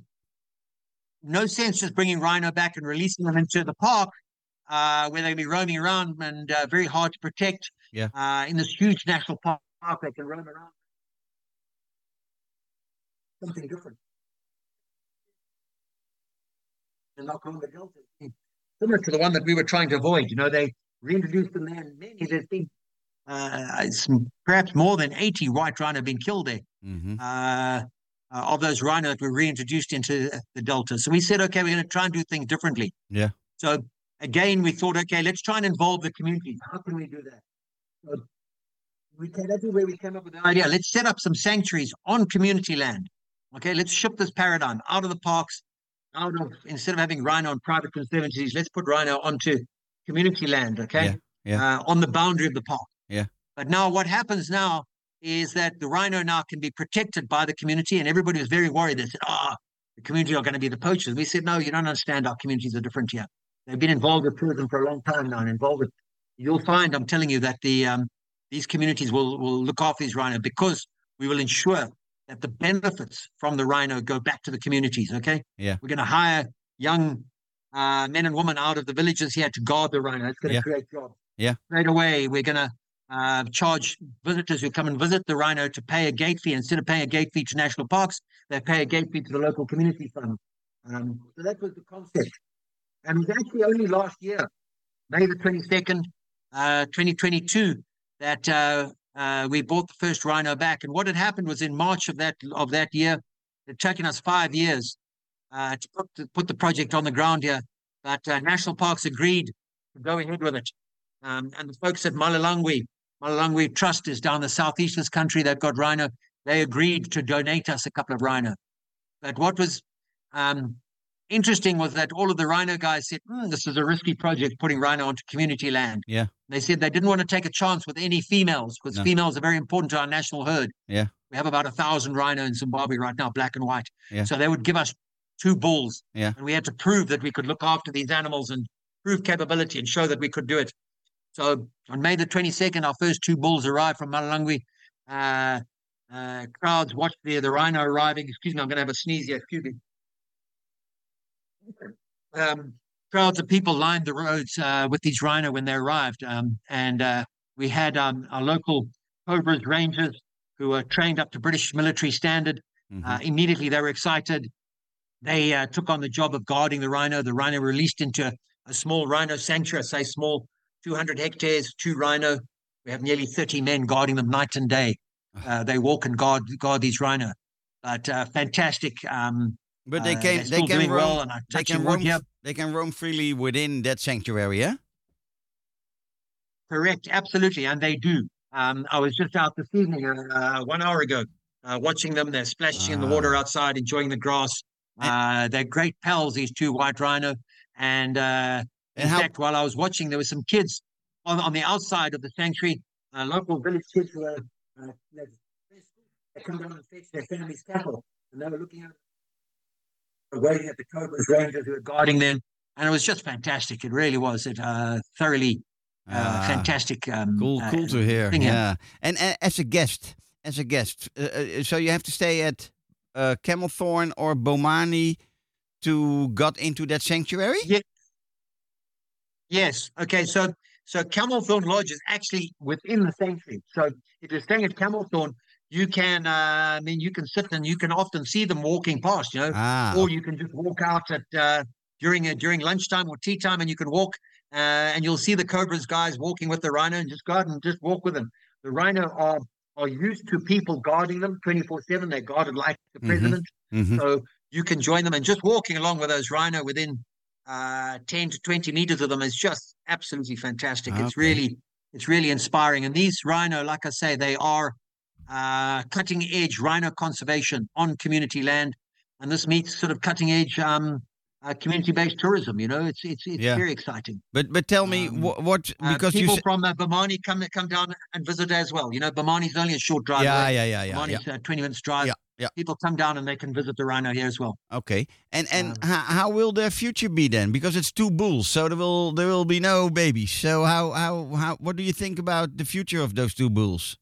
D: no sense just bringing rhino back and releasing them into the park uh, where they'll be roaming around and uh, very hard to protect.
C: Yeah.
D: Uh, in this huge national park, they can roam around. Something different. And knock on the delta. Similar to the one that we were trying to avoid. You know, they reintroduced them there, and many there's been uh, perhaps more than 80 white rhino have been killed there.
C: hmm
D: Uh, uh, of those rhino that were reintroduced into the delta. So we said, okay, we're going to try and do things differently.
C: Yeah.
D: So again, we thought, okay, let's try and involve the community. How can we do that? So we came, we came up with the idea. Let's set up some sanctuaries on community land. Okay, let's shift this paradigm out of the parks, out of instead of having rhino on private conservancies, let's put rhino onto community land. Okay,
C: Yeah, yeah.
D: Uh, on the boundary of the park.
C: Yeah.
D: But now, what happens now is that the rhino now can be protected by the community, and everybody was very worried. They said, "Ah, the community are going to be the poachers." We said, "No, you don't understand. Our communities are different here. They've been involved with tourism for a long time now, and involved with. You'll find, I'm telling you, that the um, these communities will will look after these rhino because we will ensure that the benefits from the rhino go back to the communities. Okay.
C: Yeah.
D: We're going to hire young uh, men and women out of the villages here to guard the rhino. It's going to
C: Yeah.
D: create jobs.
C: Yeah.
D: Straight away, we're going to uh, charge visitors who come and visit the rhino to pay a gate fee. Instead of paying a gate fee to national parks, they pay a gate fee to the local community fund. Um, so that was the concept. And it was actually only last year, May the 22nd, uh, 2022, that uh, uh, we bought the first rhino back. And what had happened was in March of that of that year, it taken us five years uh, to put the, put the project on the ground here. But uh, National Parks agreed to go ahead with it. Um, and the folks at Malilangwe, Malilangwe Trust is down the southeast of this country. They've got rhino. They agreed to donate us a couple of rhino. But what was um, interesting was that all of the rhino guys said, "Hmm, this is a risky project, putting rhino onto community land.
C: Yeah.
D: They said they didn't want to take a chance with any females because
C: No.
D: females are very important to our national herd.
C: Yeah.
D: We have about a thousand rhino in Zimbabwe right now, black and white.
C: Yeah.
D: So they would give us two bulls.
C: Yeah.
D: And we had to prove that we could look after these animals and prove capability and show that we could do it. So on May the 22nd, our first two bulls arrived from Malilangwe. Uh, uh, crowds watched the, the rhino arriving. Excuse me, I'm going to have a sneeze here. Excuse me. Um, crowds of people lined the roads uh, with these rhino when they arrived. Um, and uh, we had um, our local Cobras Rangers who were trained up to British military standard.
C: Mhm.
D: Uh, immediately they were excited. They uh, took on the job of guarding the rhino. The rhino released into a small rhino sanctuary, I say small, 200 hectares, two rhino. We have nearly 30 men guarding them night and day. Uh, they walk and guard guard these rhino. But uh, fantastic. Um,
C: but they
D: uh,
C: can they can roam,
D: well, and
C: they can roam
D: here.
C: they can roam freely within that sanctuary. Yeah.
D: Correct, absolutely, and they do. Um, I was just out this evening, uh, one hour ago, uh, watching them. They're splashing in the water
C: Ah.
D: outside, enjoying the grass. Uh, they're great pals, these two white rhino. And uh, in
C: how
D: fact, while I was watching, there were some kids on, on the outside of the sanctuary, uh, local village kids were uh, they they come down and fetch their family's cattle, and they were looking out, waiting at the Cobras Rangers who were guarding them. And it was just fantastic. It really was. It uh, thoroughly uh,
C: Ah,
D: fantastic. Um,
C: Cool,
D: uh,
C: cool to hear.
D: thing, yeah.
C: And, as a guest, as a guest, uh, uh, so you have to stay at uh, Camelthorn or Bomani to got into that sanctuary.
D: Yeah. Yes. Okay. So so Camelthorn Lodge is actually within the sanctuary. So if you're staying at Camelthorn, you can uh, I mean you can sit and you can often see them walking past, you know,
C: Ah,
D: or you can just walk out at uh, during uh, during lunchtime or tea time, and you can walk uh, and you'll see the Cobras guys walking with the rhino and just go out and just walk with them. The rhino are are used to people guarding them 24 7. They're guarded like the
C: Mhm.
D: president.
C: mhm.
D: So you can join them and just walking along with those rhino within uh, 10 to 20 meters of them is just absolutely fantastic. It's really, it's really inspiring. And these rhino, like I say, they are uh, cutting edge rhino conservation on community land. And this meets sort of cutting edge um, uh, community based tourism. You know, it's, it's, it's
C: Yeah.
D: very exciting.
C: but but tell me
D: um,
C: what, what
D: Uh,
C: because you
D: people
C: said,
D: from uh, Bomani come come down and visit as well. You know, Bomani's only a short drive
C: yeah
D: away.
C: yeah yeah yeah, yeah.
D: Bomani's uh, 20 minutes drive.
C: Yeah, yeah.
D: People come down and they can visit the rhino here as well.
C: Okay, and and
D: Um,
C: how, how will their future be then? Because it's two bulls, so there will there will be no babies. So how how how what do you think about the future of those two bulls?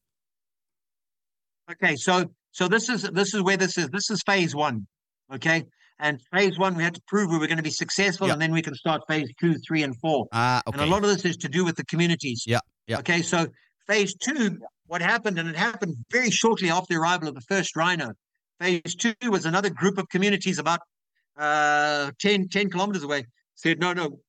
D: Okay, so so this is this is where this is. This is phase one. Okay. And phase one, we had to prove we were going to be successful,
C: Yeah.
D: and then we can start phase two, three, and four.
C: Ah, okay.
D: And a lot of this is to do with the communities.
C: Yeah, yeah.
D: Okay, so phase two, what happened, and it happened very shortly after the arrival of the first rhino. Phase two was another group of communities about uh, 10, 10 kilometers away said, no, no,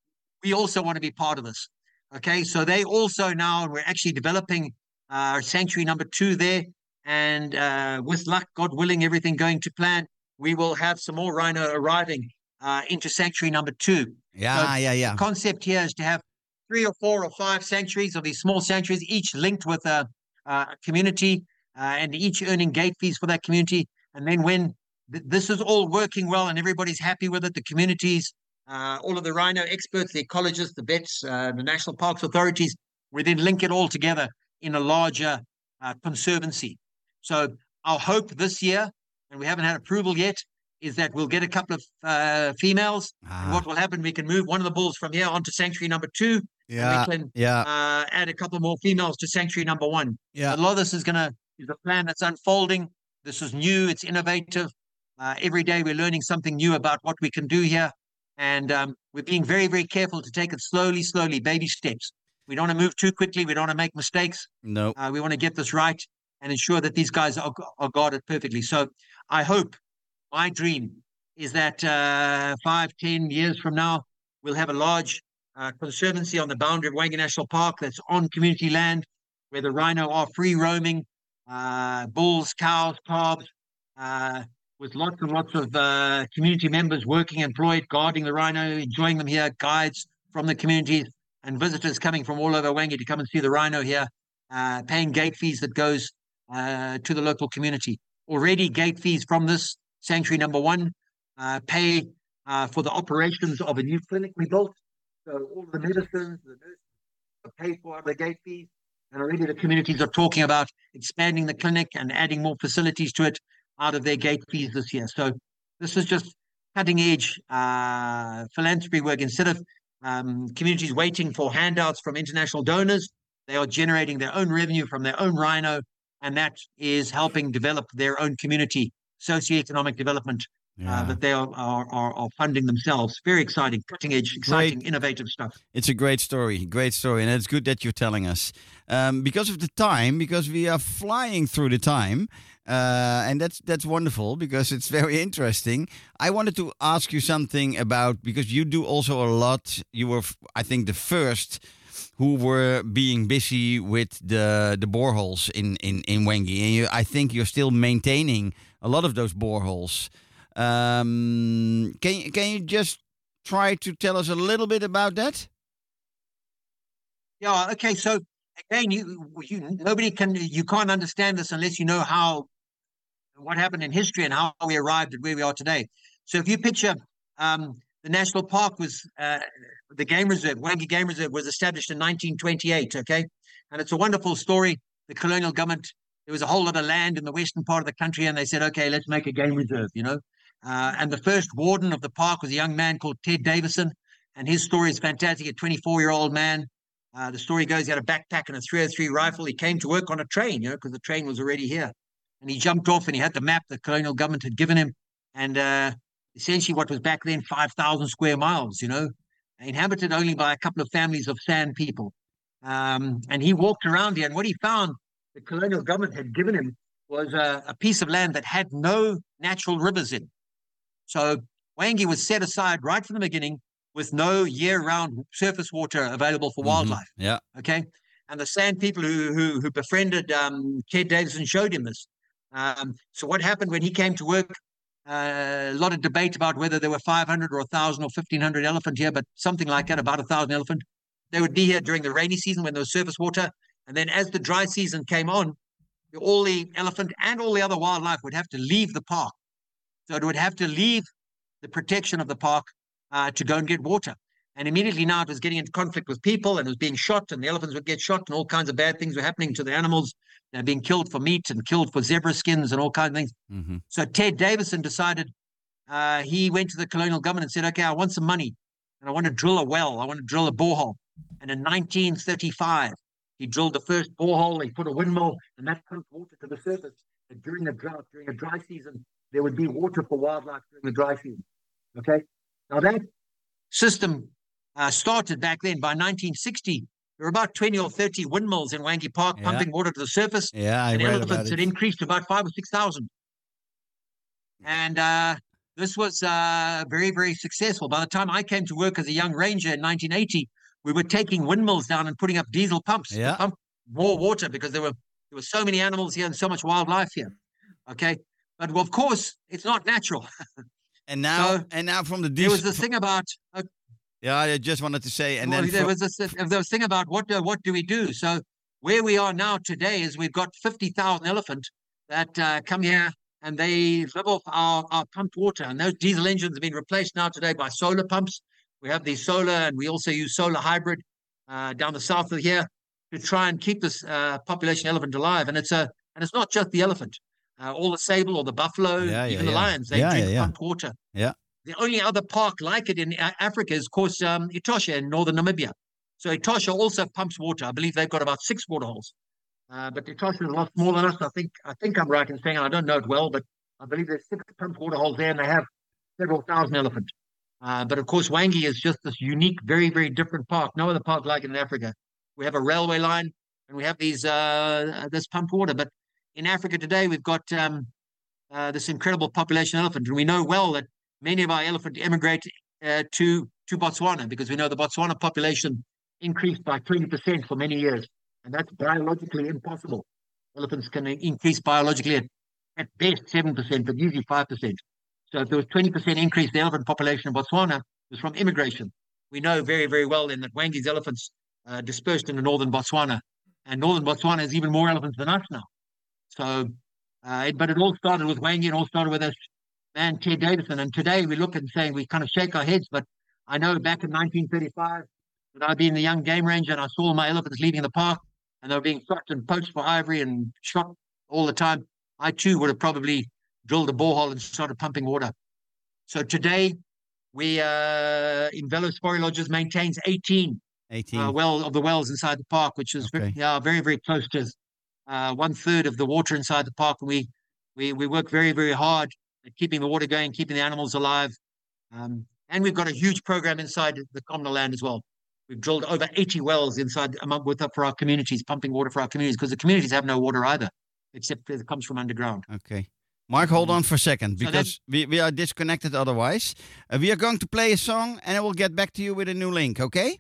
D: we also want to be part of this. Okay, so they also now, and we're actually developing uh, sanctuary number two there. And uh, with luck, God willing, everything going to plan, we will have some more rhino arriving uh, into sanctuary number two.
C: yeah, yeah, yeah.
D: The concept here is to have three or four or five sanctuaries of these small sanctuaries, each linked with a, a community uh, and each earning gate fees for that community. And then when th- this is all working well and everybody's happy with it, the communities, uh, all of the rhino experts, the ecologists, the vets, uh, the national parks authorities, we then link it all together in a larger uh, conservancy. So our hope this year, and we haven't had approval yet, is that we'll get a couple of uh, females and
C: Ah,
D: what will happen? We can move one of the bulls from here onto sanctuary number two.
C: yeah,
D: And we can
C: yeah,
D: uh, add a couple more females to sanctuary number one.
C: yeah.
D: A lot of this is going to is a plan that's unfolding. This is new. It's innovative. Uh, every day we're learning something new about what we can do here, and um, we're being very, very careful to take it slowly, slowly, baby steps. We don't want to move too quickly. We don't want to make mistakes.
C: No.
D: Uh, we want to get this right and ensure that these guys are, are guarded perfectly. So I hope my dream is that uh, five, ten years from now, we'll have a large uh, conservancy on the boundary of Hwange National Park that's on community land where the rhino are free roaming, uh, bulls, cows, calves, uh, with lots and lots of uh, community members working employed, guarding the rhino, enjoying them here, guides from the communities and visitors coming from all over Wangi to come and see the rhino here, uh, paying gate fees that goes uh, to the local community. Already gate fees from this sanctuary number one uh, pay for the operations of a new clinic we built. So all the medicines, the nurses are paid for out of the gate fees. And already the communities are talking about expanding the clinic and adding more facilities to it out of their gate fees this year. So this is just cutting edge uh, philanthropy work. Instead of um, communities waiting for handouts from international donors, they are generating their own revenue from their own rhino, and that is helping develop their own community socioeconomic development uh, that they are, are, are, funding themselves. Very exciting, cutting edge, exciting, innovative stuff.
C: It's a great story, great story, and it's good that you're telling us. Um, because of the time, because we are flying through the time, uh, and that's that's wonderful because it's very interesting. I wanted to ask you something about because you do also a lot. You were, I think, the first who were being busy with the the boreholes in in in Hwange, and you, I think you're still maintaining a lot of those boreholes. Um, can can you just try to tell us a little bit about that?
D: Yeah. Okay. So again, you, you nobody can you can't understand this unless you know how what happened in history and how we arrived at where we are today. So if you picture um, the national park was uh, the game reserve, Hwange Game Reserve was established in 1928. Okay, and it's a wonderful story. The colonial government there was a whole lot of land in the western part of the country, and they said, okay, let's make a game reserve. You know, uh, and the first warden of the park was a young man called Ted Davison, and his story is fantastic. A 24 year old man uh, the story goes he had a backpack and a 303 rifle. He came to work on a train, you know, because the train was already here. And he jumped off and he had the map the colonial government had given him. And uh, essentially, what was back then 5,000 square miles, you know, inhabited only by a couple of families of San people. Um, and he walked around here. And what he found the colonial government had given him was a, a piece of land that had no natural rivers in. So Hwange was set aside right from the beginning with no year-round surface water available for
C: Mhm.
D: wildlife.
C: Yeah.
D: Okay, and the San people who who, who befriended um, Ted Davison showed him this. Um, so what happened when he came to work? Uh, a lot of debate about whether there were 500 or 1,000 or 1,500 elephant here, but something like that, about a thousand elephant. They would be here during the rainy season when there was surface water, and then as the dry season came on, all the elephant and all the other wildlife would have to leave the park. So it would have to leave the protection of the park uh, to go and get water. And immediately now it was getting into conflict with people and it was being shot, and the elephants would get shot, and all kinds of bad things were happening to the animals. They're being killed for meat and killed for zebra skins and all kinds of things.
C: hmm
D: So Ted Davison decided uh, he went to the colonial government and said, "Okay, I want some money, and I want to drill a well. I want to drill a borehole." And in 1935, he drilled the first borehole. He put a windmill, and that pumped water to the surface. that during the drought, during a dry season, there would be water for wildlife during the dry season. Okay. Now that system uh, started back then by 1960. There were about 20 or 30 windmills in Hwange Park
C: Yeah.
D: pumping water to the surface.
C: Yeah, I
D: and
C: read
D: elephants
C: about
D: had increased to about five or 6,000. And uh, this was uh, very, very successful. By the time I came to work as a young ranger in 1980, we were taking windmills down and putting up diesel pumps to
C: Yeah.
D: pump more water because there were there were so many animals here and so much wildlife here. Okay, but of course it's not natural.
C: And now,
D: So,
C: and now from the
D: There was this thing about uh,
C: Yeah, I just wanted to say, and
D: well,
C: then
D: there was this there was thing about what uh, what do we do? So where we are now today is we've got fifty thousand elephant that uh, come here and they live off our, our pumped water, and those diesel engines have been replaced now today by solar pumps. We have these solar, and we also use solar hybrid uh, down the south of here to try and keep this uh, population elephant alive. And it's a and it's not just the elephant, uh, all the sable or the buffalo,
C: Yeah, yeah,
D: even the
C: yeah.
D: lions, they drink
C: yeah, yeah.
D: water.
C: Yeah.
D: The only other park like it in Africa is, of course, um, Etosha in northern Namibia. So Etosha also pumps water. I believe they've got about six waterholes. Uh, but Etosha is a lot smaller than us. I think I think I'm right in saying I don't know it well, but I believe there's six pumped waterholes there, and they have several thousand elephants. Uh, but of course, Hwange is just this unique, very very different park. No other park like it in Africa. We have a railway line, and we have these uh, this pumped water. But in Africa today, we've got um, uh, this incredible population of elephant, and we know well that many of our elephant emigrate uh, to to Botswana because we know the Botswana population increased by 20% for many years, and that's biologically impossible. Elephants can increase biologically at, at best 7%, but usually 5%. So if there was 20% increase in the elephant population in Botswana, it was from immigration. We know very, very well then that Hwange's elephants uh, dispersed into northern Botswana, and northern Botswana has even more elephants than us now. So, uh, but it all started with Hwange, and all started with us man Ted Davison. And today we look and say we kind of shake our heads. But I know back in 1935 that I'd been the young game ranger and I saw my elephants leaving the park and they were being shot and poached for ivory and shot all the time. I too would have probably drilled a borehole and started pumping water. So today we uh, Imvelo's Forest Lodges maintains 18
C: 18.
D: uh, well of the wells inside the park, which is very, yeah, very, very close to uh, one third of the water inside the park. And we, we, we work very, very hard at keeping the water going, keeping the animals alive. Um, and we've got a huge program inside the communal land as well. We've drilled over 80 wells inside among, with for our communities, pumping water for our communities because the communities have no water either, except it comes from underground.
C: Okay. Mark, hold on for a second
D: So
C: because we, we are disconnected otherwise. Uh, we are going to play a song and I will get back to you with a new link, okay?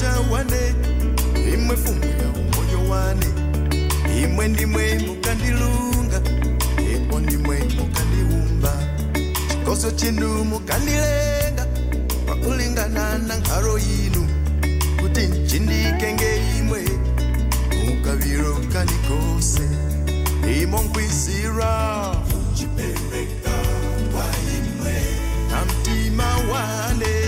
E: Chiutawane imwe fumo ya umoyo wane. Imwe ndimwe mukandilunga ipo ndimwe mukandiumba chikoso chinu mukandilenga pakulingana na nkhalo yinu. Kuti nchindikenge imwe mukaviro kanikose. Imo nkwisira chipereka kwa imwe. na mtima wane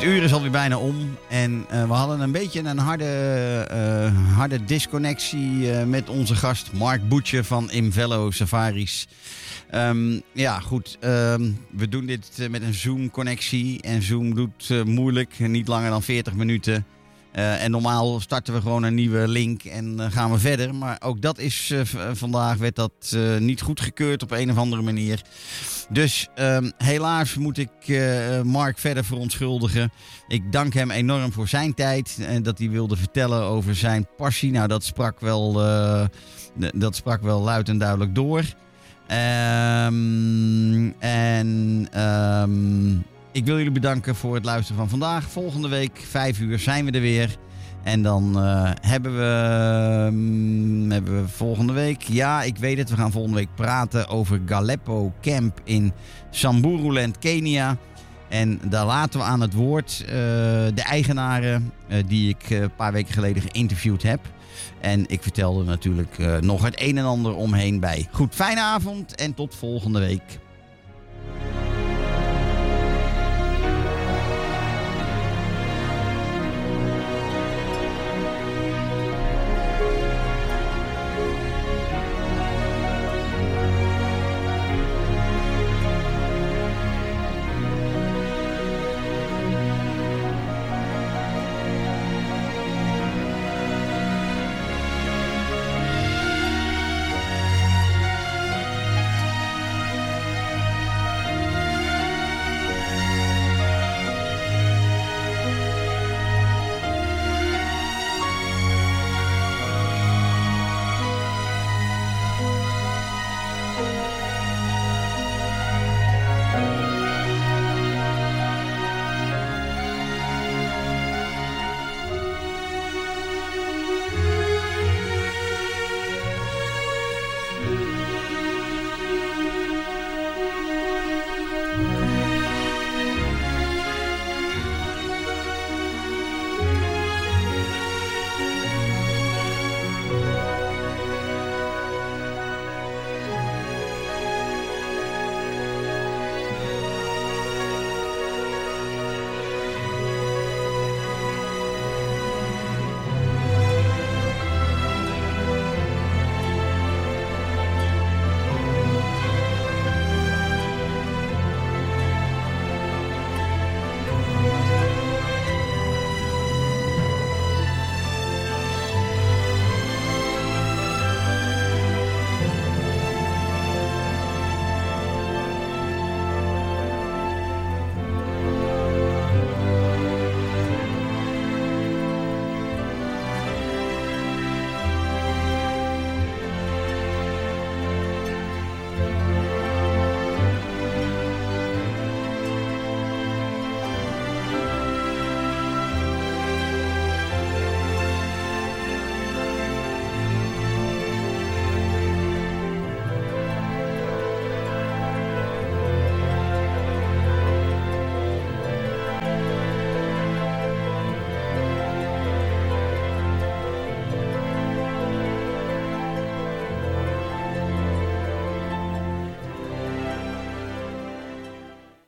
C: Het uur is alweer bijna om. En eh, we hadden een beetje een harde, eh, harde disconnectie eh, met onze gast Mark Boetje van Invello Safaris. Ehm, ja, goed. ehm, we doen dit met een Zoom-connectie. En Zoom doet moeilijk, niet langer dan 40 minuten. Eh, en normaal starten we gewoon een nieuwe link en eh, gaan we verder. Maar ook dat is eh, vandaag werd dat niet goedgekeurd op een of andere manier. Dus ehm, helaas moet ik Mark verder verontschuldigen. Ik dank hem enorm voor zijn tijd en dat hij wilde vertellen over zijn passie. Nou, dat sprak wel, dat sprak wel luid en duidelijk door. Ehm, en ehm, ik wil jullie bedanken voor het luisteren van vandaag. Volgende week, 5 uur, zijn we er weer. En dan eh, hebben, we, mm, hebben we volgende week... Ja, ik weet het. We gaan volgende week praten over Galeppo Camp in Samburuland, Kenia. En daar laten we aan het woord eh, de eigenaren eh, die ik een paar weken geleden geïnterviewd heb. En ik vertelde natuurlijk nog het een en ander omheen bij. Goed, fijne avond en tot volgende week.